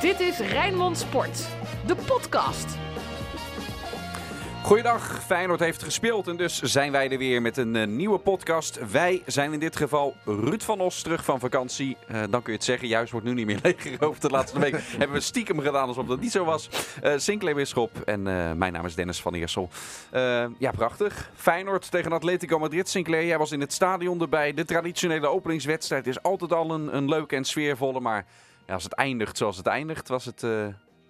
Dit is Rijnmond Sport, de podcast. Goeiedag, Feyenoord heeft gespeeld en dus zijn wij er weer met een uh, nieuwe podcast. Wij zijn in dit geval Ruud van Os terug van vakantie. Uh, dan kun je het zeggen, juist wordt nu niet meer leeggeroofd. De laatste week hebben we stiekem gedaan alsof dat niet zo was. Uh, Sinclair Bisschop en mijn naam is Dennis van Eersel. ja, prachtig. Feyenoord tegen Atletico Madrid. Sinclair, jij was in het stadion erbij. De traditionele openingswedstrijd is altijd al een, een leuke en sfeervolle, maar... Als het eindigt zoals het eindigt, was het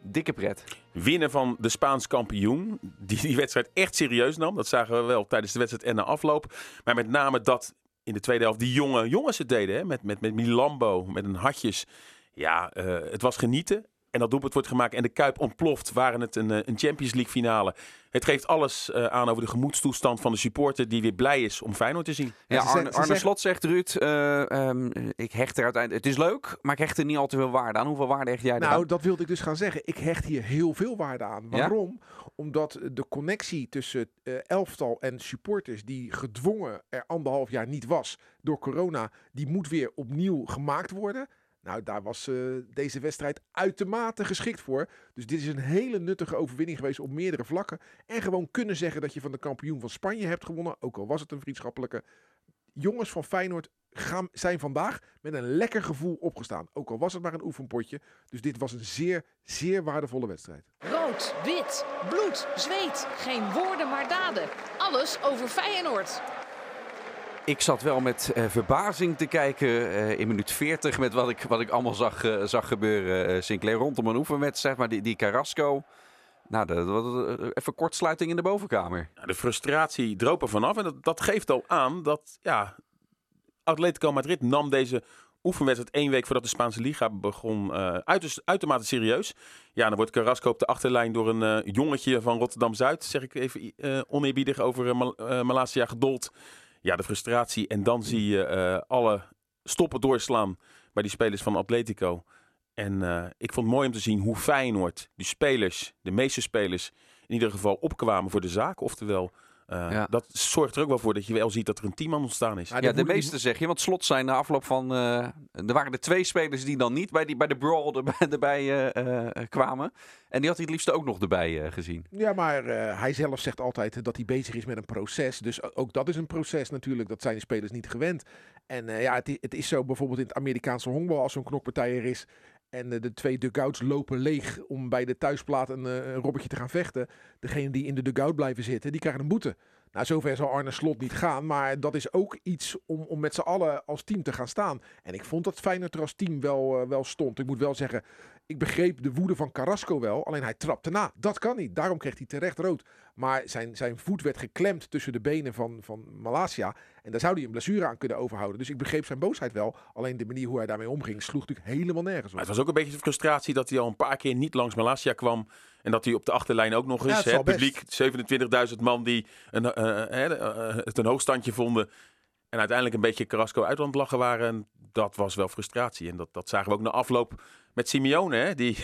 dikke pret. Winnen van de Spaans kampioen, die die wedstrijd echt serieus nam. Dat zagen we wel tijdens de wedstrijd en na afloop. Maar met name dat in de tweede helft die jonge jongens het deden. Hè? Met, met, met Milambo, met een hartjes. Ja, uh, het was genieten en dat doelpunt wordt gemaakt en de Kuip ontploft, waren het een, eh, een Champions League finale. Het geeft alles uh, aan over de gemoedstoestand van de supporter die weer blij is om Feyenoord te zien. Ja, Arne, Arne Slot zegt Ruud, uh, um, ik hecht er uiteindelijk, het is leuk, maar ik hecht er niet al te veel waarde aan. Hoeveel waarde hecht jij nou, Nou, dat wilde ik dus gaan zeggen. Ik hecht hier heel veel waarde aan. Waarom? Ja? Omdat de connectie tussen uh, elftal en supporters, die gedwongen er anderhalf jaar niet was door corona, die moet weer opnieuw gemaakt worden. Nou, daar was uh, deze wedstrijd uitermate geschikt voor. Dus dit is een hele nuttige overwinning geweest op meerdere vlakken. En gewoon kunnen zeggen dat je van de kampioen van Spanje hebt gewonnen. Ook al was het een vriendschappelijke. Jongens van Feyenoord zijn vandaag met een lekker gevoel opgestaan. Ook al was het maar een oefenpotje. Dus dit was een zeer, zeer waardevolle wedstrijd. Rood, wit, bloed, zweet. Geen woorden maar daden. Alles over Feyenoord. Ik zat wel met uh, verbazing te kijken uh, in minuut 40 met wat ik, wat ik allemaal zag, uh, zag gebeuren. Sinclair rondom een oefenwedstrijd, maar die, die Carrasco... Nou, dat, even kortsluiting in de bovenkamer. Ja, de frustratie droop er vanaf en dat, dat geeft al aan dat ja, Atletico Madrid nam deze oefenwedstrijd één week voordat de Spaanse Liga begon uit, uitermate serieus. Ja, dan wordt Carrasco op de achterlijn door een jongetje van Rotterdam-Zuid, zeg ik even oneerbiedig over Mal Malasia gedold ja, de frustratie. En dan zie je uh, alle stoppen doorslaan bij die spelers van Atletico. En uh, ik vond het mooi om te zien hoe Feyenoord, de spelers, de meeste spelers, in ieder geval opkwamen voor de zaak. Oftewel, uh, ja. Dat zorgt er ook wel voor dat je wel ziet dat er een team aan ontstaan is. Ja, de meeste zeg je. Want slot zijn na afloop van. Uh, er waren er twee spelers die dan niet bij, die, bij de brawl erbij, erbij uh, kwamen. En die had hij het liefst ook nog erbij gezien. Ja, maar hij zelf zegt altijd dat hij bezig is met een proces. Dus ook dat is een proces natuurlijk. Dat zijn de spelers niet gewend. En ja, het, het, is zo bijvoorbeeld in het Amerikaanse honkbal als zo'n knokpartij er is. En de twee dugouts lopen leeg om bij de thuisplaat een, een robbertje te gaan vechten. Degene die in de dugout blijven zitten, die krijgen een boete. Nou, zover zal Arne Slot niet gaan. Maar dat is ook iets om, om met z'n allen als team te gaan staan. En ik vond dat Feyenoord er als team wel, uh, wel stond. Ik moet wel zeggen, ik begreep de woede van Carrasco wel. Alleen hij trapte na. Dat kan niet. Daarom kreeg hij terecht rood. Maar zijn, zijn voet werd geklemd tussen de benen van, van Malasia. En daar zou hij een blessure aan kunnen overhouden. Dus ik begreep zijn boosheid wel. Alleen de manier hoe hij daarmee omging sloeg natuurlijk helemaal nergens op. het was ook een beetje de frustratie dat hij al een paar keer niet langs Malasia kwam. En dat hij op de achterlijn ook nog eens, ja, het publiek, 27.000 man die een, uh, uh, uh, het een hoogstandje vonden. En uiteindelijk een beetje Carrasco uit aan het lachen waren. En dat was wel frustratie. En dat, dat zagen we ook na afloop met Simeone. Hè, die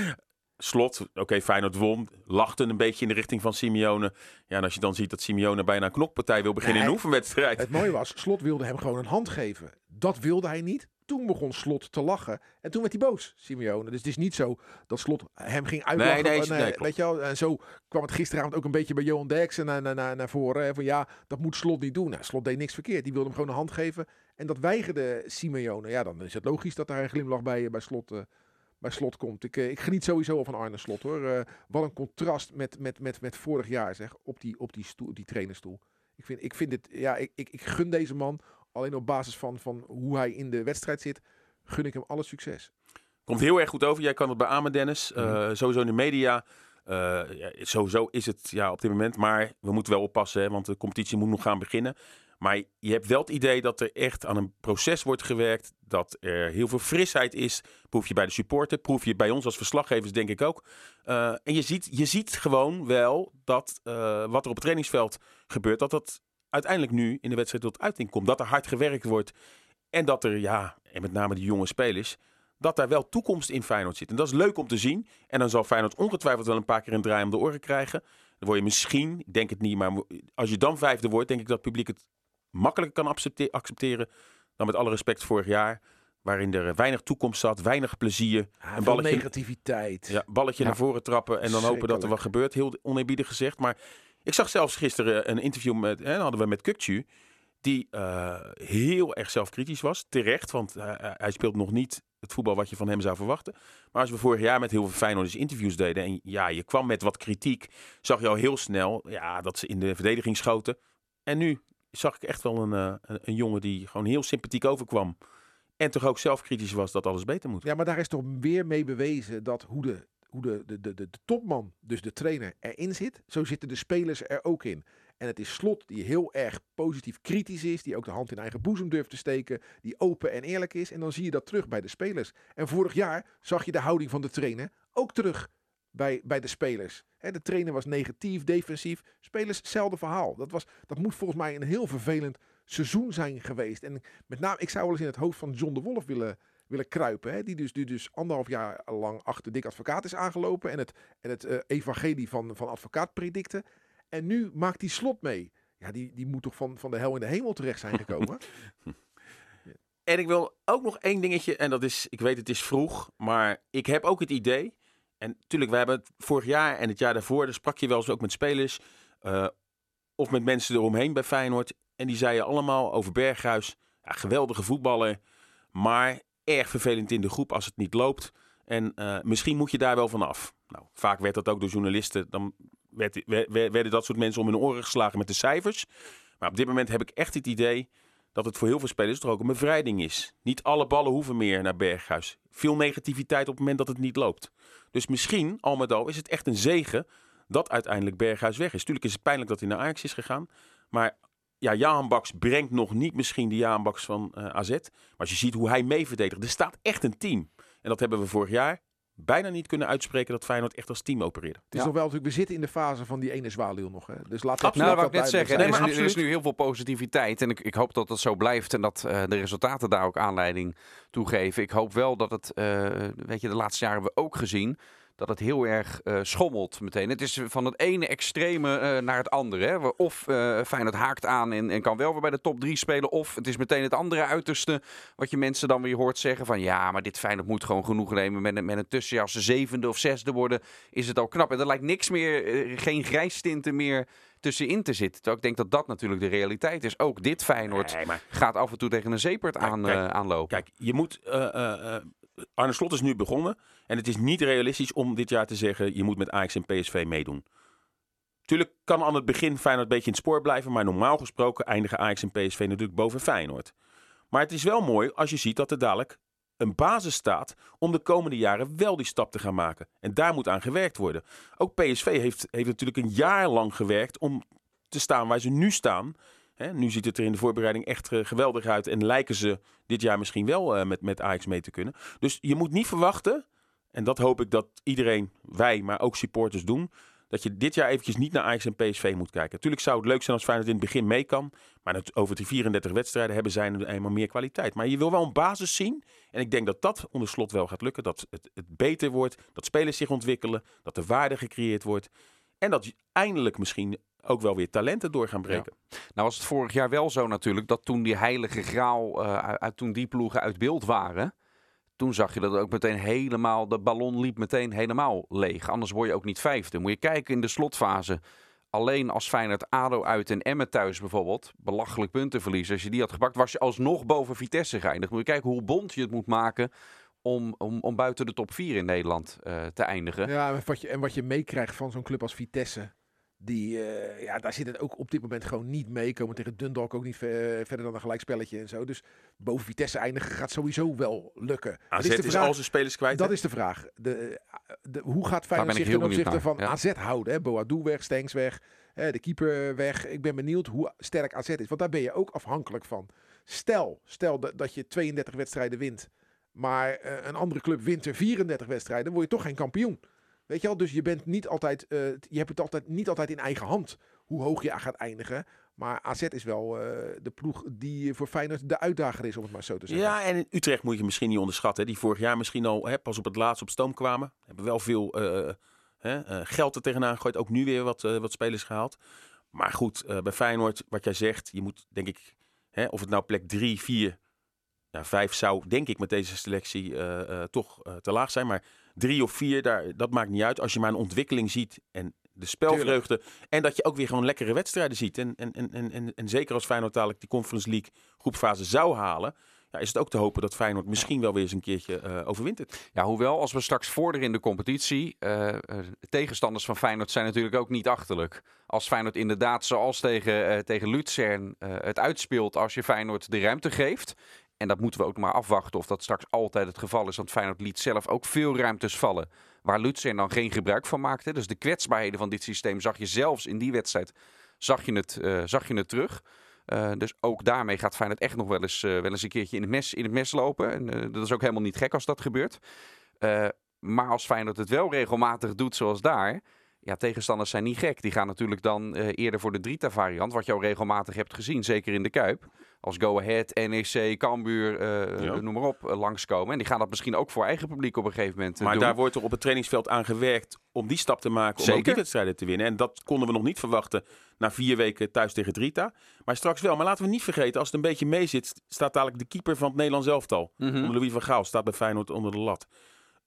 slot, oké, okay, Feyenoord won. Lachten een beetje in de richting van Simeone. Ja, en als je dan ziet dat Simeone bijna een knokpartij wil beginnen nee, in een oefenwedstrijd. Het mooie was, Slot wilde hem gewoon een hand geven. Dat wilde hij niet. Toen begon Slot te lachen. En toen werd hij boos, Simeone. Dus het is niet zo dat Slot hem ging uitlachen. Nee, nee, nee, nee weet je wel? En zo kwam het gisteravond ook een beetje bij Johan Derksen naar, naar, naar, naar voren. Hè, van ja, dat moet Slot niet doen. Nou, Slot deed niks verkeerd. Die wilde hem gewoon een hand geven. En dat weigerde Simeone. Ja, dan is het logisch dat daar een glimlach bij, bij Slot... Uh, bij Slot komt. Ik, ik geniet sowieso al van Arne Slot hoor. Uh, wat een contrast met, met, met, met vorig jaar zeg. Op die, op die, stoel, die trainerstoel. Ik vind, ik vind het, ja, ik, ik, ik gun deze man alleen op basis van, van hoe hij in de wedstrijd zit, gun ik hem alle succes. Komt heel erg goed over. Jij kan het beamen, Dennis. Uh, mm-hmm. Sowieso in de media. Uh, ja, sowieso is het ja, op dit moment. Maar we moeten wel oppassen, hè, want de competitie moet nog gaan beginnen. Maar je hebt wel het idee dat er echt aan een proces wordt gewerkt. Dat er heel veel frisheid is. Proef je bij de supporter, proef je bij ons als verslaggevers, denk ik ook. Uh, en je ziet, je ziet gewoon wel dat uh, wat er op het trainingsveld gebeurt, dat dat uiteindelijk nu in de wedstrijd tot uiting komt. Dat er hard gewerkt wordt. En dat er, ja, en met name die jonge spelers, dat daar wel toekomst in Feyenoord zit. En dat is leuk om te zien. En dan zal Feyenoord ongetwijfeld wel een paar keer een draai om de oren krijgen. Dan word je misschien, ik denk het niet, maar als je dan vijfde wordt, denk ik dat het publiek het makkelijker kan accepteren dan met alle respect vorig jaar. waarin er weinig toekomst zat, weinig plezier. Ja, een veel balletje, negativiteit. ja, balletje Ja. naar voren trappen en dan hopen dat er wat gebeurt. Heel oneerbiedig gezegd. Maar ik zag zelfs gisteren een interview met, hè, hadden we met Kukcu. Die eh, heel erg zelfkritisch was. Terecht, want eh, hij speelt nog niet het voetbal wat je van hem zou verwachten. Maar als we vorig jaar met heel veel Feyenoorders interviews deden... en ja, je kwam met wat kritiek, zag je al heel snel ja, dat ze in de verdediging schoten. En nu zag ik echt wel eh, een, een jongen die gewoon heel sympathiek overkwam. En toch ook zelfkritisch was dat alles beter moet. Ja, maar daar is toch weer mee bewezen dat hoe de, hoe de, de, de, topman, dus de trainer, erin zit, zo zitten de spelers er ook in. En het is Slot die heel erg positief kritisch is, die ook de hand in eigen boezem durft te steken, die open en eerlijk is. En dan zie je dat terug bij de spelers. En vorig jaar zag je de houding van de trainer ook terug bij, bij de spelers. Hè, de trainer was negatief, defensief. Spelers, hetzelfde verhaal. Dat, was, dat moet volgens mij een heel vervelend seizoen zijn geweest. En met name, ik zou wel eens in het hoofd van John de Wolf willen, willen kruipen. Hè? Die, dus, die dus anderhalf jaar lang achter Dick Advocaat is aangelopen. En het, en het eh, evangelie van, van advocaat predikte. En nu maakt hij slot mee. Ja, die, die moet toch van, van de hel in de hemel terecht zijn gekomen. En ik wil ook nog één dingetje, en dat is, ik weet het is vroeg, maar ik heb ook het idee, en natuurlijk, we hebben het vorig jaar en het jaar daarvoor, daar sprak je wel eens ook met spelers, eh, of met mensen eromheen bij Feyenoord, en die zeiden allemaal over Berghuis, ja, geweldige voetballer, maar erg vervelend in de groep als het niet loopt. En eh, misschien moet je daar wel vanaf. Nou, vaak werd dat ook door journalisten, dan werd, wer- wer- werden dat soort mensen om hun oren geslagen met de cijfers. Maar op dit moment heb ik echt het idee dat het voor heel veel spelers toch ook een bevrijding is. Niet alle ballen hoeven meer naar Berghuis. Veel negativiteit op het moment dat het niet loopt. Dus misschien, al met al, is het echt een zegen dat uiteindelijk Berghuis weg is. Tuurlijk is het pijnlijk dat hij naar Ajax is gegaan. Maar ja, Jaan Baks brengt nog niet misschien de Jaan Baks van eh, AZ. Maar als je ziet hoe hij mee verdedigt, er staat echt een team. En dat hebben we vorig jaar bijna niet kunnen uitspreken dat Feyenoord echt als team opereerde. Het is Ja. nog wel natuurlijk, we zitten in de fase van die ene zwaluw nog. Hè? Dus laat Absoluut. Nou, dat ik net zeggen. Er, is, nu- er is absoluut. nu heel veel positiviteit. En ik, ik hoop dat het zo blijft. En dat eh, de resultaten daar ook aanleiding toe geven. Ik hoop wel dat het, eh, weet je, de laatste jaren hebben we ook gezien. Dat het heel erg eh, schommelt meteen. Het is van het ene extreme eh, naar het andere. Hè. Of eh Feyenoord haakt aan en, en kan wel weer bij de top 3 spelen. Of het is meteen het andere uiterste. Wat je mensen dan weer hoort zeggen van... Ja, maar dit Feyenoord moet gewoon genoeg nemen met, een- met een tussenjaar. Als ze zevende of zesde worden, is het al knap. En er lijkt niks meer, geen grijstinten meer tussenin te zitten. Terwijl ik denk dat dat natuurlijk de realiteit is. Ook dit Feyenoord Nee, maar gaat af en toe tegen een zeepert aan, kijk, aanlopen. Kijk, je moet. Arne Slot is nu begonnen. En het is niet realistisch om dit jaar te zeggen. Je moet met Ajax en PSV meedoen. Tuurlijk kan aan het begin Feyenoord een beetje in het spoor blijven. Maar normaal gesproken eindigen Ajax en PSV natuurlijk boven Feyenoord. Maar het is wel mooi als je ziet dat er dadelijk een basis staat. om de komende jaren wel die stap te gaan maken. En daar moet aan gewerkt worden. Ook PSV heeft, heeft natuurlijk een jaar lang gewerkt om te staan waar ze nu staan. Nu ziet het er in de voorbereiding echt eh, geweldig uit. En lijken ze dit jaar misschien wel eh, met, met Ajax mee te kunnen. Dus je moet niet verwachten, en dat hoop ik dat iedereen, wij, maar ook supporters doen. Dat je dit jaar eventjes niet naar Ajax en PSV moet kijken. Natuurlijk zou het leuk zijn als Feyenoord in het begin mee kan. Maar over die 34 wedstrijden hebben zij eenmaal meer kwaliteit. Maar je wil wel een basis zien. En ik denk dat dat onder slot wel gaat lukken. Dat het, het beter wordt. Dat spelers zich ontwikkelen. Dat er waarde gecreëerd wordt. En dat eindelijk misschien ook wel weer talenten door gaan breken. Nou was het vorig jaar wel zo natuurlijk dat toen die heilige graal, eh, uit- toen die ploegen uit beeld waren, toen zag je dat ook meteen helemaal, de ballon liep meteen helemaal leeg. Anders word je ook niet vijfde. Moet je kijken in de slotfase. Alleen als Feyenoord ADO uit en Emmen thuis bijvoorbeeld, belachelijk puntenverlies. Als je die had gepakt, was je alsnog boven Vitesse geëindigd. Moet je kijken hoe bond je het moet maken om, om, om buiten de top 4 in Nederland eh, te eindigen. Ja, en wat je, en wat je meekrijgt van zo'n club als Vitesse. Die, eh, ja, daar zit het ook op dit moment gewoon niet mee. Komen tegen Dundalk ook niet ver- verder dan een gelijkspelletje en zo. Dus boven Vitesse eindigen gaat sowieso wel lukken. AZ is is, de vraag- al zijn spelers kwijt. Dat hè? is de vraag. De, de, hoe gaat Feyenoord zich ten opzichte van naar, AZ houden? Hè? Boadu weg, Stenks weg, hè, de keeper weg. Ik ben benieuwd hoe sterk AZ is. Want daar ben je ook afhankelijk van. Stel, stel dat, dat je 32 wedstrijden wint. Maar eh, een andere club wint er 34 wedstrijden. word je toch geen kampioen. Weet je wel? Dus je, bent niet altijd, eh, je hebt het altijd, niet altijd in eigen hand. Hoe hoog je gaat eindigen. Maar AZ is wel eh, de ploeg die voor Feyenoord de uitdager is. Om het maar zo te zeggen. Ja, en in Utrecht moet je misschien niet onderschatten. Die vorig jaar misschien al hè, pas op het laatst op stoom kwamen. Hebben wel veel eh, hè, geld er tegenaan gegooid. Ook nu weer wat, wat spelers gehaald. Maar goed, bij Feyenoord, wat jij zegt, je moet denk ik, hè, of het nou plek 3, 4 ja, vijf zou denk ik met deze selectie toch te laag zijn. Maar drie of vier, daar, dat maakt niet uit. Als je maar een ontwikkeling ziet en de spelvreugde. En dat je ook weer gewoon lekkere wedstrijden ziet. En, en, en, en, en, zeker als Feyenoord dadelijk die Conference League groepfase zou halen. Ja, is het ook te hopen dat Feyenoord misschien wel weer eens een keertje eh overwintert. Ja, hoewel als we straks vorderen in de competitie, eh, eh, tegenstanders van Feyenoord zijn natuurlijk ook niet achterlijk. Als Feyenoord inderdaad zoals tegen, eh, tegen Luzern het uitspeelt als je Feyenoord de ruimte geeft. En dat moeten we ook maar afwachten of dat straks altijd het geval is. Want Feyenoord liet zelf ook veel ruimtes vallen. Waar Luzern dan geen gebruik van maakte. Dus de kwetsbaarheden van dit systeem zag je zelfs in die wedstrijd zag je het, eh, zag je het terug. Eh, dus ook daarmee gaat Feyenoord echt nog wel eens, eh, wel eens een keertje in het mes, in het mes lopen. En dat is ook helemaal niet gek als dat gebeurt. Maar als Feyenoord het wel regelmatig doet zoals daar... Ja, tegenstanders zijn niet gek. Die gaan natuurlijk dan eh, eerder voor de Drita-variant. Wat je al regelmatig hebt gezien, zeker in de Kuip. Als Go Ahead, NEC, Cambuur, eh, Ja. noem maar op, eh, langskomen. En die gaan dat misschien ook voor eigen publiek op een gegeven moment Maar doen. daar wordt er op het trainingsveld aan gewerkt om die stap te maken. Om ook die wedstrijden te winnen. En dat konden we nog niet verwachten na vier weken thuis tegen Drita. Maar straks wel. Maar laten we niet vergeten, als het een beetje mee zit, staat dadelijk de keeper van het Nederlands elftal. Mhm. Louis van Gaal staat bij Feyenoord onder de lat.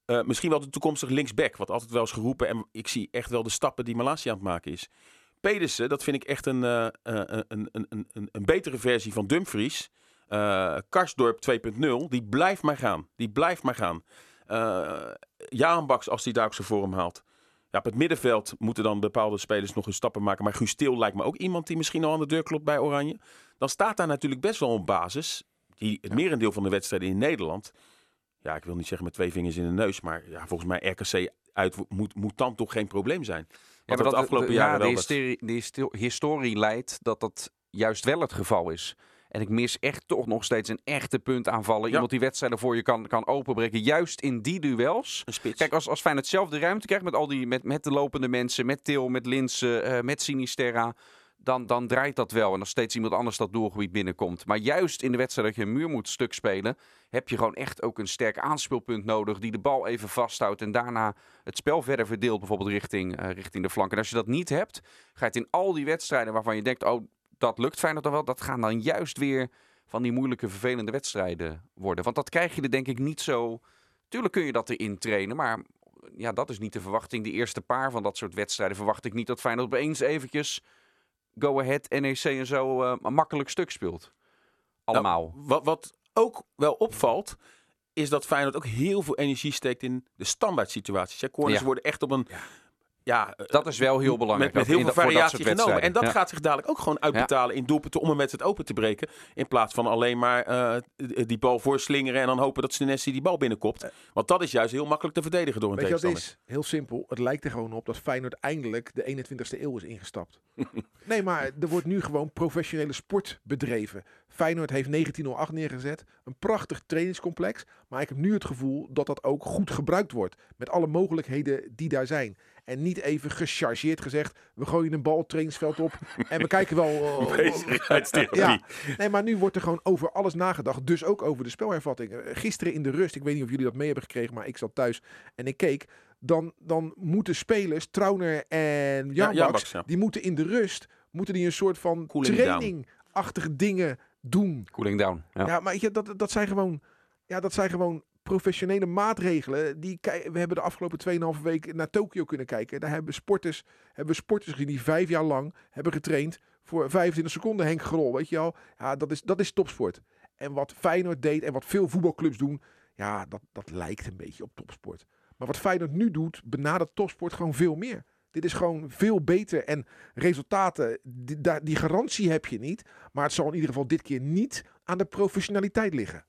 Eh, misschien wel de toekomstige linksback, wat altijd wel is geroepen. En ik zie echt wel de stappen die Malasia aan het maken is. Pedersen, dat vind ik echt een, eh, een, een, een, een, betere versie van Dumfries. Eh Karsdorp 2.0, die blijft maar gaan. Die blijft maar gaan. Jaan Baks, als hij daar ook zijn vorm haalt. Ja, op het middenveld moeten dan bepaalde spelers nog hun stappen maken. Maar Guus Til lijkt me ook iemand die misschien al aan de deur klopt bij Oranje. Dan staat daar natuurlijk best wel een basis. Die het merendeel van de wedstrijden in Nederland. Ja, ik wil niet zeggen met twee vingers in de neus. Maar ja, volgens mij RKC uit moet, moet dan toch geen probleem zijn. Ja, maar afgelopen de, jaren ja, de historie, de histo- historie leidt dat dat juist wel het geval is. En ik mis echt toch nog steeds een echte puntaanvaller. Ja. Iemand die wedstrijden voor je kan, kan openbreken. Juist in die duels. Kijk, als, als Feyenoord zelf de ruimte krijgt met, al die, met, met de lopende mensen, met Til, met Linsen, eh, met Sinisterra, dan, dan draait dat wel. En als steeds iemand anders dat doelgebied binnenkomt. Maar juist in de wedstrijd dat je een muur moet stuk spelen, heb je gewoon echt ook een sterk aanspeelpunt nodig die de bal even vasthoudt en daarna het spel verder verdeelt, bijvoorbeeld richting, eh, richting de flank. En als je dat niet hebt, ga je het in al die wedstrijden waarvan je denkt, oh, dat lukt Feyenoord dan wel, dat gaan dan juist weer van die moeilijke, vervelende wedstrijden worden. Want dat krijg je er denk ik niet zo... Tuurlijk kun je dat erin trainen, maar ja, dat is niet de verwachting. De eerste paar van dat soort wedstrijden verwacht ik niet dat Feyenoord opeens eventjes Go Ahead, NEC en zo eh, een makkelijk stuk speelt. Allemaal. Nou, wat, wat ook wel opvalt, is dat Feyenoord ook heel veel energie steekt in de standaard situaties. Corners Ja. worden echt op een... Ja, eh, dat is wel heel belangrijk. Met, met heel in veel dat variatie genomen. En dat gaat zich dadelijk ook gewoon uitbetalen in doelpunten om een wedstrijd open te breken. In plaats van alleen maar eh, die bal voorslingeren en dan hopen dat Senesi die bal binnenkopt. Want dat is juist heel makkelijk te verdedigen door een Weet je wat het tegenstander. is? Heel simpel. Het lijkt er gewoon op dat Feyenoord eindelijk de 21ste eeuw is ingestapt. nee, maar er wordt nu gewoon professionele sport bedreven. Feyenoord heeft 1908 neergezet. Een prachtig trainingscomplex. Maar ik heb nu het gevoel dat dat ook goed gebruikt wordt. Met alle mogelijkheden die daar zijn. En niet even gechargeerd gezegd. We gooien een bal trainingsveld op. En we kijken wel... eh, Bezigheidstherapie. ja, nee, maar nu wordt er gewoon over alles nagedacht. Dus ook over de spelhervatting. Eh, Gisteren in de rust, ik weet niet of jullie dat mee hebben gekregen, maar ik zat thuis en ik keek. Dan, dan moeten spelers, Trauner en Jan ja. die moeten in de rust, moeten die een soort van Cooling trainingachtige dingen doen. Cooling down. Ja. Ja, maar je, dat, dat zijn gewoon, ja, dat zijn gewoon professionele maatregelen. Die, we hebben de afgelopen 2,5 weken naar Tokio kunnen kijken. Daar hebben sporters, hebben sporters gezien die vijf jaar lang hebben getraind voor 25 seconden Henk Grol, weet je wel. Ja, dat is, dat is topsport. En wat Feyenoord deed en wat veel voetbalclubs doen, ja, dat, dat lijkt een beetje op topsport. Maar wat Feyenoord nu doet, benadert topsport gewoon veel meer. Dit is gewoon veel beter. En resultaten, die, die garantie heb je niet. Maar het zal in ieder geval dit keer niet aan de professionaliteit liggen.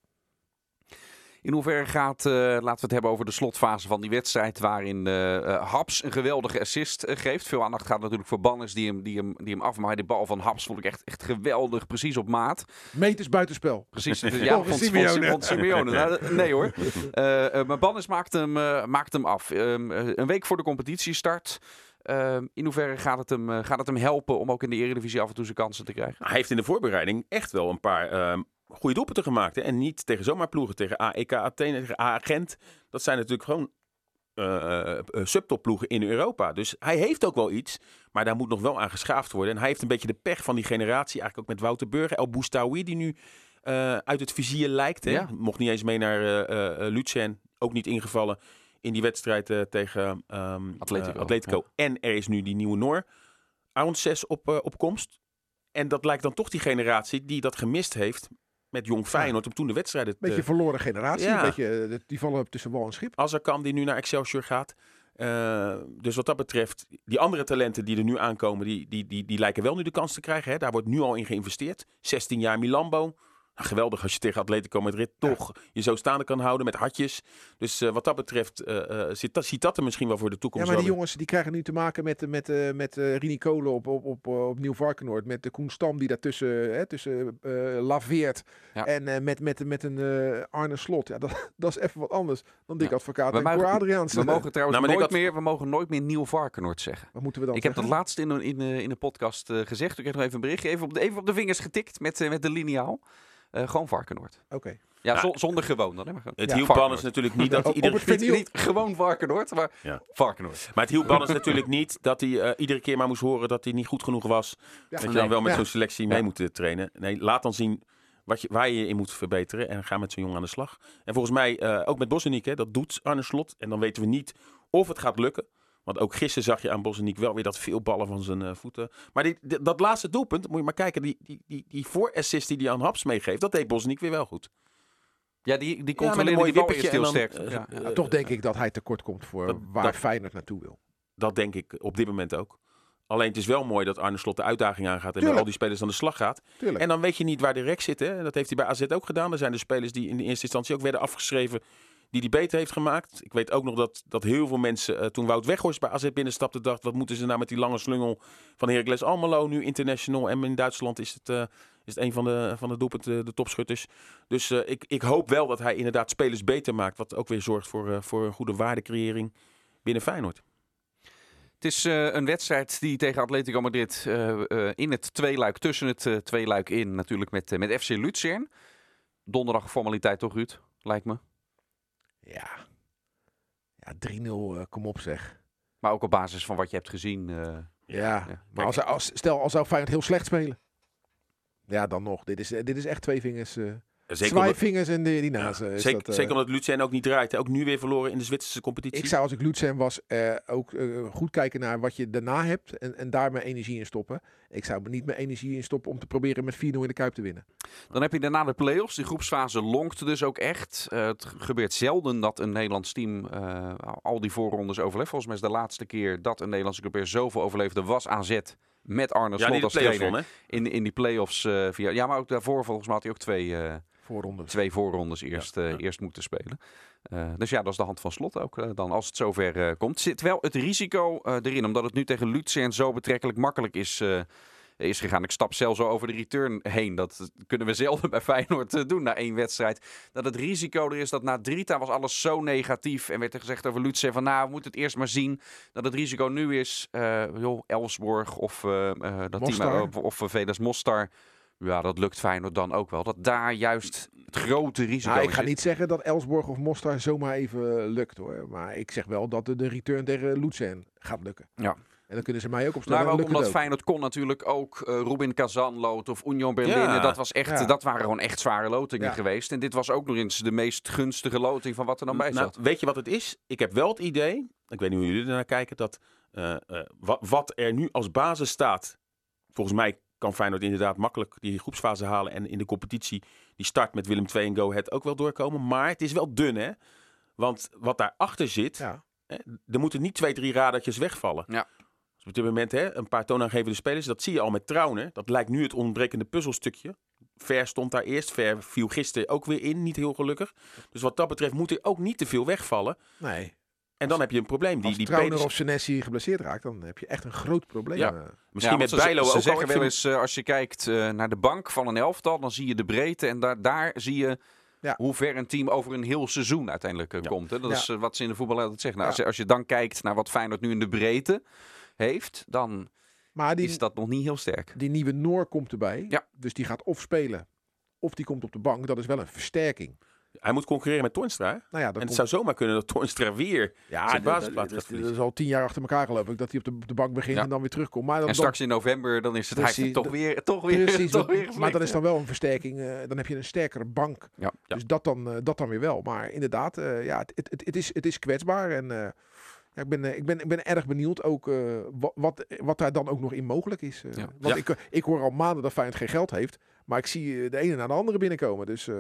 In hoeverre gaat, eh, laten we het hebben over de slotfase van die wedstrijd, waarin eh eh, Haps een geweldige assist geeft. Veel aandacht gaat natuurlijk voor Bannis die hem, die hem, die hem afmaakt. De bal van Haps vond ik echt, echt geweldig, precies op maat. Meters buitenspel. Precies, ja, Volgens van, Simeone. van Simeone. Nou, nee hoor. Maar Bannis maakt hem, maakt hem af. Ehm, eh, een week voor de competitiestart. Ehm, in hoeverre gaat het, hem, gaat het hem helpen om ook in de Eredivisie af en toe zijn kansen te krijgen? Hij heeft in de voorbereiding echt wel een paar ehm goede doelpunten gemaakt. Hè? En niet tegen zomaar ploegen. Tegen AEK Athene, tegen A Gent. Dat zijn natuurlijk gewoon eh, subtopploegen in Europa. Dus hij heeft ook wel iets. Maar daar moet nog wel aan geschaafd worden. En hij heeft een beetje de pech van die generatie. Eigenlijk ook met Wouter Burger. El Boustaoui die nu uit het vizier lijkt. Hè? Ja. Mocht niet eens mee naar eh, Lucien. Ook niet ingevallen in die wedstrijd tegen ehm, Atletico, Atletico. En er is nu die nieuwe Noor. Arons 6 op, op komst. En dat lijkt dan toch die generatie die dat gemist heeft met Jong Feyenoord. Om toen de wedstrijden te... Beetje verloren generatie. Ja. Een beetje, eh, die vallen tussen wal en schip. Als er kan die nu naar Excelsior gaat. Eh, dus wat dat betreft, die andere talenten die er nu aankomen, die, die, die, die lijken wel nu de kans te krijgen. Hè? Daar wordt nu al in geïnvesteerd. 16 jaar Milambo. Nou, geweldig als je tegen Atletico Madrid toch je zo staande kan houden met hartjes. Dus eh, wat dat betreft eh, eh, ziet, dat, ziet dat er misschien wel voor de Ja, toekomst maar die jongens die krijgen nu te maken met, met, eh, met eh, Rini Kolen op, op, op, op Nieuw Varkenoord. Met de Koen Stam die daartussen hè, tussen, eh, laveert. Ja. En eh, met, met, met een eh, Arne Slot. Ja, dat, dat is even wat anders dan Dick Ja. Advocaat We en mogen- Cor Adriaans. We mogen trouwens Nou, nooit had- meer, we mogen nooit meer Nieuw Varkenoord zeggen. Wat moeten we dan Ik heb dat laatst in in, in een podcast gezegd. Ik kreeg nog even een berichtje. Even op de, even op de vingers getikt met, met de lineaal. Eh, gewoon Varkenoord. Oké. Ja, Ja. zo- zonder gewoon dan. Hè. Het Ja, hielp. Bannes natuurlijk niet dat iedere het Niet, gewoon Varkenoord, maar Ja. Varkenoord. Maar het hielp Bannes natuurlijk niet dat hij eh, iedere keer maar moest horen dat hij niet goed genoeg was. Ja. dat je dan wel met Ja. zo'n selectie mee Ja. moet eh, trainen. Nee, laat dan zien wat je, waar je je in moet verbeteren. En ga met zo'n jongen aan de slag. En volgens mij eh, ook met Bosniek, hè, dat doet Arne Slot. En dan weten we niet of het gaat lukken. Want ook gisteren zag je aan Bosniek wel weer dat veel ballen van zijn eh, voeten. Maar die, die- dat laatste doelpunt, moet je maar kijken. Die, die, die, die voorassist die hij aan Haps meegeeft, dat deed Bosniek weer wel goed. Ja, die, die Ja, een controleerde mooi die bal wippertje eerst heel sterk. Ja, eh, ja. eh, Toch denk ik dat hij tekort komt voor dat- waar dat- Feyenoord naartoe wil. Dat denk ik op dit moment ook. Alleen het is wel mooi dat Arne Slot de uitdaging aangaat en met al die spelers aan de slag gaat. Tuurlijk. En dan weet je niet waar de rek zit. Hè? Dat heeft hij bij AZ ook gedaan. Er zijn de spelers die in de eerste instantie ook werden afgeschreven. Die hij beter heeft gemaakt. Ik weet ook nog dat, dat heel veel mensen eh, toen Wout Weghorst bij AZ binnenstapte. dachten wat moeten ze nou met die lange slungel van Heracles Almelo. Nu international. En in Duitsland is het, eh, is het een van de, van de doelpunten, de topschutters. Dus eh, ik, ik hoop wel dat hij inderdaad spelers beter maakt. Wat ook weer zorgt voor, voor een goede waardecreëring binnen Feyenoord. Het is een wedstrijd die tegen Atletico Madrid in het tweeluik, tussen het tweeluik in, natuurlijk met, met FC Luzern. Donderdag formaliteit toch, Ruud? Lijkt me. Ja. Ja, 3-0, eh, kom op zeg. Maar ook op basis van wat je hebt gezien. eh, Ja, Kijk. maar als, als, stel, als zou Feyenoord heel slecht spelen. Ja, dan nog. Dit is, eh, dit is echt twee vingers. Zeker Zwaaivingers en die, die nazen. zeker, dat, eh, zeker omdat Lucien ook niet draait. hè. Ook nu weer verloren in de Zwitserse competitie. Ik zou als ik Lutsen was eh, ook eh, goed kijken naar wat je daarna hebt en, en daar mijn energie in stoppen. Ik zou er niet mijn energie in stoppen om te proberen met 4-0 in de Kuip te winnen. Dan heb je daarna de play-offs. Die groepsfase longt dus ook echt. Het gebeurt zelden dat een Nederlands team eh, al die voorrondes overleeft. Volgens mij is de laatste keer dat een Nederlandse club zoveel overleefde was AZ met Arne Slot als trainer. won? In, in die play-offs. eh, via, ja, maar ook daarvoor volgens mij had hij ook twee, eh, Voorronde. twee voorrondes eerst, eh, ja. eerst moeten spelen. Eh, dus ja, dat is de hand van slot ook eh, dan als het zover komt. Zit wel het risico erin, omdat het nu tegen Luzern zo betrekkelijk makkelijk is, is gegaan. Ik stap zelfs over de return heen. Dat kunnen we zelden bij Feyenoord doen na één wedstrijd. Dat het risico er is dat na Drita was alles zo negatief. En werd er gezegd over Luzern van nou, we moeten het eerst maar zien. Dat het risico nu is, eh joh, Elsborg of eh, eh, dat Mostar. team of, Mostar. Ja, dat lukt Feyenoord dan ook wel. Dat daar juist het grote risico Nou, ik ga zit. niet zeggen dat Elsborg of Mostar zomaar even eh, lukt hoor. Maar ik zeg wel dat de, return tegen Lutsen gaat lukken. Ja. En dan kunnen ze mij ook opstellen. Nou, maar ook omdat het ook. Feyenoord kon natuurlijk ook eh Rubin Kazanlood of Union Berlin. Ja. Dat, was echt, Ja. dat waren gewoon echt zware lotingen Ja. geweest. En dit was ook nog eens de meest gunstige loting van wat er dan bij Nou, zat. weet je wat het is? Ik heb wel het idee, ik weet niet hoe jullie ernaar kijken, dat eh, eh, wat, wat er nu als basis staat, volgens mij kan Feyenoord inderdaad makkelijk die groepsfase halen en in de competitie die start met Willem II en Go Ahead ook wel doorkomen. Maar het is wel dun, hè? Want wat daarachter zit, Ja. hè, er moeten niet twee, drie radertjes wegvallen. Ja. Dus op dit moment hè, een paar toonaangevende spelers, dat zie je al met Trauner. Dat lijkt nu het ontbrekende puzzelstukje. Ver stond daar eerst, Ver viel gisteren ook weer in, niet heel gelukkig. Dus wat dat betreft moet er ook niet te veel wegvallen. Nee. En dan heb je een probleem. Die, Als die Trauner Peters- of Senesi geblesseerd raakt, dan heb je echt een groot probleem. Ja. eh. misschien Ja, met Bijlo ze, ook zeggen wel vind- eens, eh, als je kijkt eh, naar de bank van een elftal, dan zie je de breedte. En daar, daar zie je Ja. hoe ver een team over een heel seizoen uiteindelijk Ja. komt. Hè? Dat Ja. is wat ze in de voetbal altijd zeggen. Nou, Ja. als, je, als je dan kijkt naar wat Feyenoord nu in de breedte heeft, dan Maar die, is dat nog niet heel sterk. die nieuwe Noor komt erbij. Ja. Dus die gaat of spelen, of die komt op de bank. Dat is wel een versterking. Hij moet concurreren met Toornstra. hè? Nou ja, dat En het komt- zou zomaar kunnen dat Toornstra weer ja, zijn dat- basisplaats dat, gaat dat, is al tien jaar achter elkaar geloof ik, dat hij op de, op de bank begint Ja. en dan weer terugkomt. Maar dan, En straks in november, dan is het Precies, toch weer, toch weer, Precies, toch weer maar dan is dan wel een versterking. eh, dan heb je een sterkere bank. Ja. Ja. Dus dat dan, eh, dat dan weer wel. Maar inderdaad, eh, ja, het, het, het, het is, het is kwetsbaar. En eh, ja, ik, ben, ik, ben, ik ben erg benieuwd ook eh, wat, wat, daar dan ook nog in mogelijk is. Ja. Want Ja. Ik, ik hoor al maanden dat Feyenoord geen geld heeft. Maar ik zie de ene naar de andere binnenkomen. Dus eh,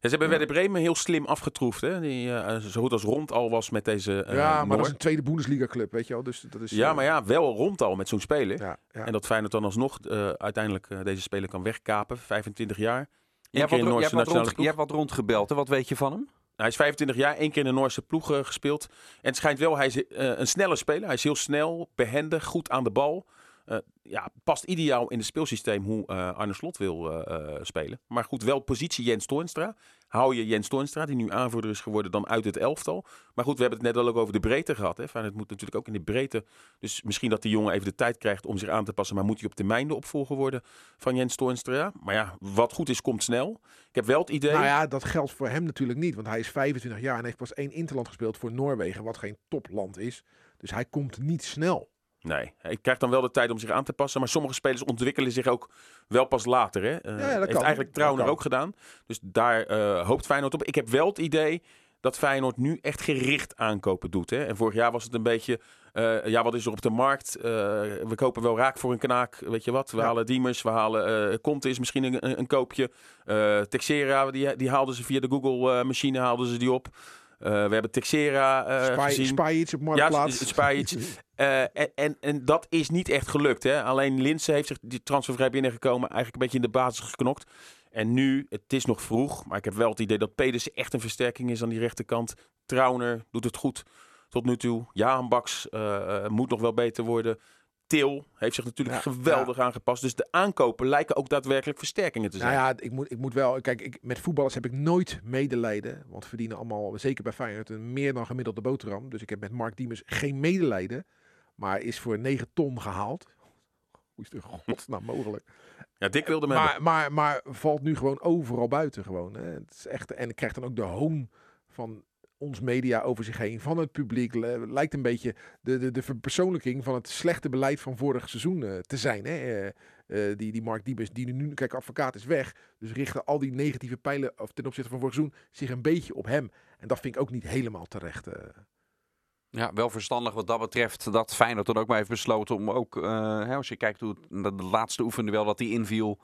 Ja, ze hebben Ja. Werder Bremen heel slim afgetroefd. Hè? Die, eh, zo goed als rond al was met deze eh ja, maar Noor. dat is een tweede Bundesliga club, weet je wel. Dus dat is, Ja, eh, maar ja, wel rond al met zo'n speler. Ja, ja. En dat Feyenoord dan alsnog eh, uiteindelijk eh, deze speler kan wegkapen. 25 jaar. Jij hebt wat, jij hebt rond, jij hebt wat rondgebeld. Hè? Wat weet je van hem? Hij is 25 jaar, één keer in de Noorse ploeg eh, gespeeld. En het schijnt wel, hij is eh, een snelle speler. Hij is heel snel, behendig, goed aan de bal. Eh, ja, past ideaal in het speelsysteem hoe eh, Arne Slot wil eh, spelen. Maar goed, wel positie Jens Toornstra. Hou je Jens Toornstra, die nu aanvoerder is geworden, dan uit het elftal. Maar goed, we hebben het net al ook over de breedte gehad. Hè. Feyenoord moet natuurlijk ook in de breedte. Dus misschien dat die jongen even de tijd krijgt om zich aan te passen. Maar moet hij op termijn de opvolger worden van Jens Toornstra? Maar ja, wat goed is, komt snel. Ik heb wel het idee... Nou ja, dat geldt voor hem natuurlijk niet. Want hij is 25 jaar en heeft pas één interland gespeeld voor Noorwegen. Wat geen topland is. Dus hij komt niet snel. Nee, hij krijgt dan wel de tijd om zich aan te passen. Maar sommige spelers ontwikkelen zich ook wel pas later. Hè? Eh, ja, dat heeft kan. eigenlijk kan. ook gedaan. Dus daar eh, hoopt Feyenoord op. Ik heb wel het idee dat Feyenoord nu echt gericht aankopen doet. Hè? En vorig jaar was het een beetje... eh, ja, wat is er op de markt? We kopen wel raak voor een knaak. Weet je wat? We Ja. halen Diemers, we halen... eh Conte is misschien een, een, koopje. Texera, die, die haalden ze via de Google-machine haalden ze die op. Eh, we hebben Texera eh Spy. Spajic op Ja, Marktplaats. Spajic. Eh, en, en, en dat is niet echt gelukt. Hè? Alleen Linse heeft zich die transfervrij binnengekomen. Eigenlijk een beetje in de basis geknokt. En nu, het is nog vroeg. Maar ik heb wel het idee dat Pedersen echt een versterking is aan die rechterkant. Trauner doet het goed tot nu toe. Jaan Baks eh, moet nog wel beter worden. Til heeft zich natuurlijk Ja, geweldig aangepast. Dus de aankopen lijken ook daadwerkelijk versterkingen te zijn. Nou ja, ik moet, ik moet wel. Kijk, ik, met voetballers heb ik nooit medelijden. Want verdienen allemaal, zeker bij Feyenoord, een meer dan gemiddelde boterham. Dus ik heb met Mark Diemers geen medelijden. Maar is voor 9 ton gehaald. Hoe is het godsnaam mogelijk? Ja, Dick wilde me hebben. Maar, maar, maar valt nu gewoon overal buiten. Gewoon, hè. Het is echt, en krijgt dan ook de hoon van ons media over zich heen. Van het publiek. Lijkt een beetje de, de, de verpersoonlijking van het slechte beleid van vorig seizoen eh, te zijn. Hè. Eh, eh, die, die Mark Diebes, die nu, kijk, advocaat is weg. Dus richten al die negatieve pijlen of ten opzichte van vorig seizoen zich een beetje op hem. En dat vind ik ook niet helemaal terecht. Ja, wel verstandig wat dat betreft dat Feyenoord dan ook maar heeft besloten om ook, hè, als je kijkt hoe de, laatste oefenduel dat hij inviel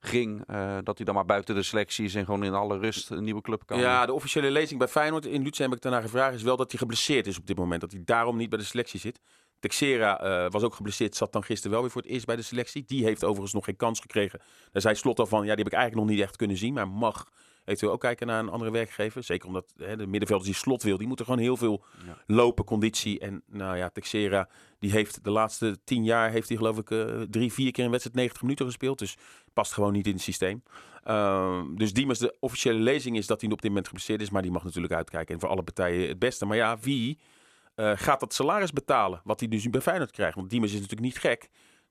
ging, eh, dat hij dan maar buiten de selectie is en gewoon in alle rust een nieuwe club kan. Ja, de officiële lezing bij Feyenoord, in Lutsen heb ik daarna gevraagd, is wel dat hij geblesseerd is op dit moment. Dat hij daarom niet bij de selectie zit. Texera eh, was ook geblesseerd, zat dan gisteren wel weer voor het eerst bij de selectie. Die heeft overigens nog geen kans gekregen. Daar zei Slot al van, ja, die heb ik eigenlijk nog niet echt kunnen zien. Maar mag eventueel ook kijken naar een andere werkgever. Zeker omdat hè, de middenvelders die Slot wil, die moeten gewoon heel veel Ja. lopen, conditie. En nou ja, Texera, die heeft de laatste tien jaar, heeft hij geloof ik eh, drie, vier keer een wedstrijd 90 minuten gespeeld. Dus past gewoon niet in het systeem. Ehm, dus Diemers, de officiële lezing is dat hij op dit moment geblesseerd is. Maar die mag natuurlijk uitkijken. En voor alle partijen het beste. Maar ja, wie eh, gaat dat salaris betalen? Wat hij dus nu bij Feyenoord krijgt. Want Diemers is natuurlijk niet gek.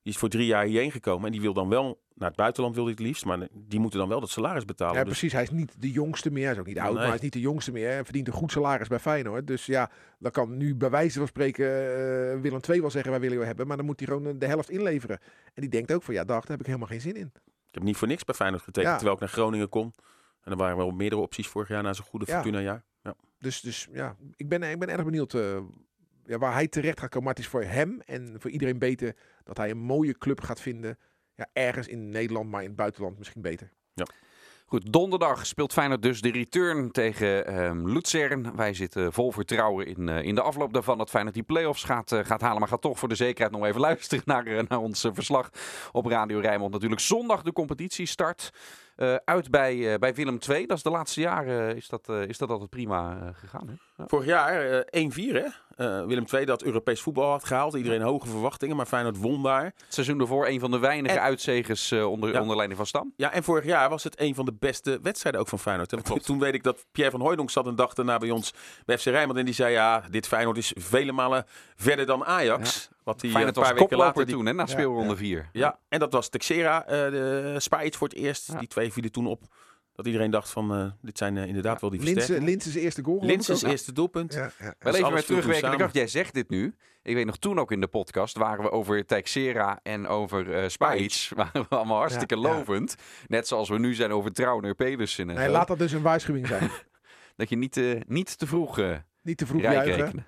Die is voor drie jaar hierheen gekomen. En die wil dan wel naar het buitenland, wil hij het liefst. Maar die moeten dan wel dat salaris betalen. Ja, Dus- precies. Hij is niet de jongste meer. Hij is ook niet oud, Nee. maar hij is niet de jongste meer. Hij verdient een goed salaris bij Feyenoord. Dus ja, dan kan nu bij wijze van spreken eh, Willem II wel zeggen wij willen jou hebben. Maar dan moet hij gewoon eh, de helft inleveren. En die denkt ook van ja, dag, daar heb ik helemaal geen zin in. Ik heb niet voor niks bij Feyenoord getekend. Ja. Terwijl ik naar Groningen kon. En er waren wel meerdere opties vorig jaar na zo'n goede Ja. Fortuna-jaar. Ja. Dus, dus ja, ik ben, ik ben erg benieuwd eh, ja, waar hij terecht gaat komen. Maar het is voor hem en voor iedereen beter dat hij een mooie club gaat vinden. Ja, ergens in Nederland, maar in het buitenland misschien beter. Goed, donderdag speelt Feyenoord dus de return tegen ehm Luzern. Wij zitten vol vertrouwen in, eh, in de afloop daarvan dat Feyenoord die play-offs gaat, eh, gaat halen. Maar gaat toch voor de zekerheid nog even luisteren naar, eh, naar ons verslag op Radio Rijnmond. Natuurlijk zondag de competitie start. Eh, uit bij, eh, bij Willem II. Dat is de laatste jaren is, dat, eh, is dat altijd prima eh, gegaan. Hè? Ja. Vorig jaar eh 1-4 hè. Eh, Willem II dat Europees voetbal had gehaald. Iedereen hoge verwachtingen. Maar Feyenoord won daar. Het seizoen ervoor een van de weinige En- uitzegers eh, onder, Ja. onder leiding van Stam. Ja, en vorig jaar was het een van de beste wedstrijden ook van Feyenoord. Toen weet ik dat Pierre van Hooijdonk zat een dag daarna bij ons bij FC Rijnmond. En die zei, ja, dit Feyenoord is vele malen verder dan Ajax. Wat die eh, Feyenoord een was paar weken koploper later... Die, toen, hè, na speelronde ja. 4. ja, en dat was Texera, eh de Spajic voor het eerst. Die twee vielen toen op. Dat iedereen dacht van, eh, dit zijn eh, inderdaad wel die versterkingen. Zijn eerste goal. ik ook. eerste doelpunt. Ja, ja. Wel even met terugwerkende samen. kracht. Jij zegt dit nu. Ik weet nog toen ook in de podcast waren we over Teixeira en over eh Spajic. Waren we allemaal hartstikke Ja, ja. lovend. Net zoals we nu zijn over Trauner, Pedersen en Nee, zo. laat dat dus een waarschuwing zijn. Dat je niet, eh, niet te vroeg eh Niet te vroeg juichen. rekenen.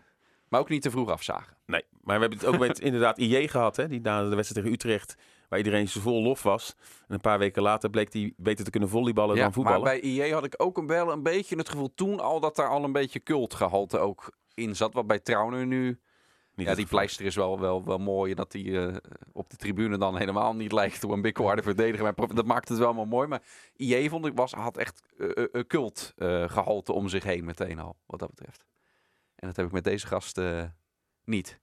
Maar ook niet te vroeg afzagen. Nee, maar we hebben het ook met inderdaad IJ gehad, hè, die na de wedstrijd tegen Utrecht, waar iedereen zo vol lof was. En een paar weken later bleek hij beter te kunnen volleyballen dan maar voetballen. bij IE had ik ook een, wel een beetje het gevoel toen al dat daar al een beetje cultgehalte ook in zat. Wat bij Trauner nu... Niet Ja, die pleister is wel, wel, wel mooi. En dat die eh, op de tribune dan helemaal niet lijkt op een bikkelharde verdediger. Maar dat maakt het wel mooi. Maar IE vond ik was, had echt eh, eh, een cult eh, gehalte om zich heen meteen al. Wat dat betreft. En dat heb ik met deze gast niet.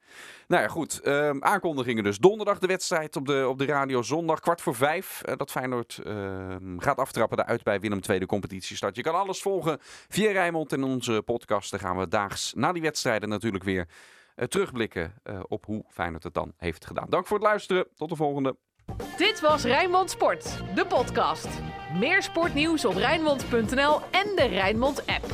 Nou ja, goed. Ehm, aankondigingen dus. Donderdag de wedstrijd op de, op de radio. Zondag kwart voor vijf. eh, dat Feyenoord ehm, gaat aftrappen daaruit bij Willem II de competitiestart. Je kan alles volgen via Rijnmond en onze podcast. Dan gaan we daags na die wedstrijden natuurlijk weer eh, terugblikken eh, op hoe Feyenoord het dan heeft gedaan. Dank voor het luisteren. Tot de volgende. Dit was Rijnmond Sport, de podcast. Meer sportnieuws op Rijnmond.nl en de Rijnmond app.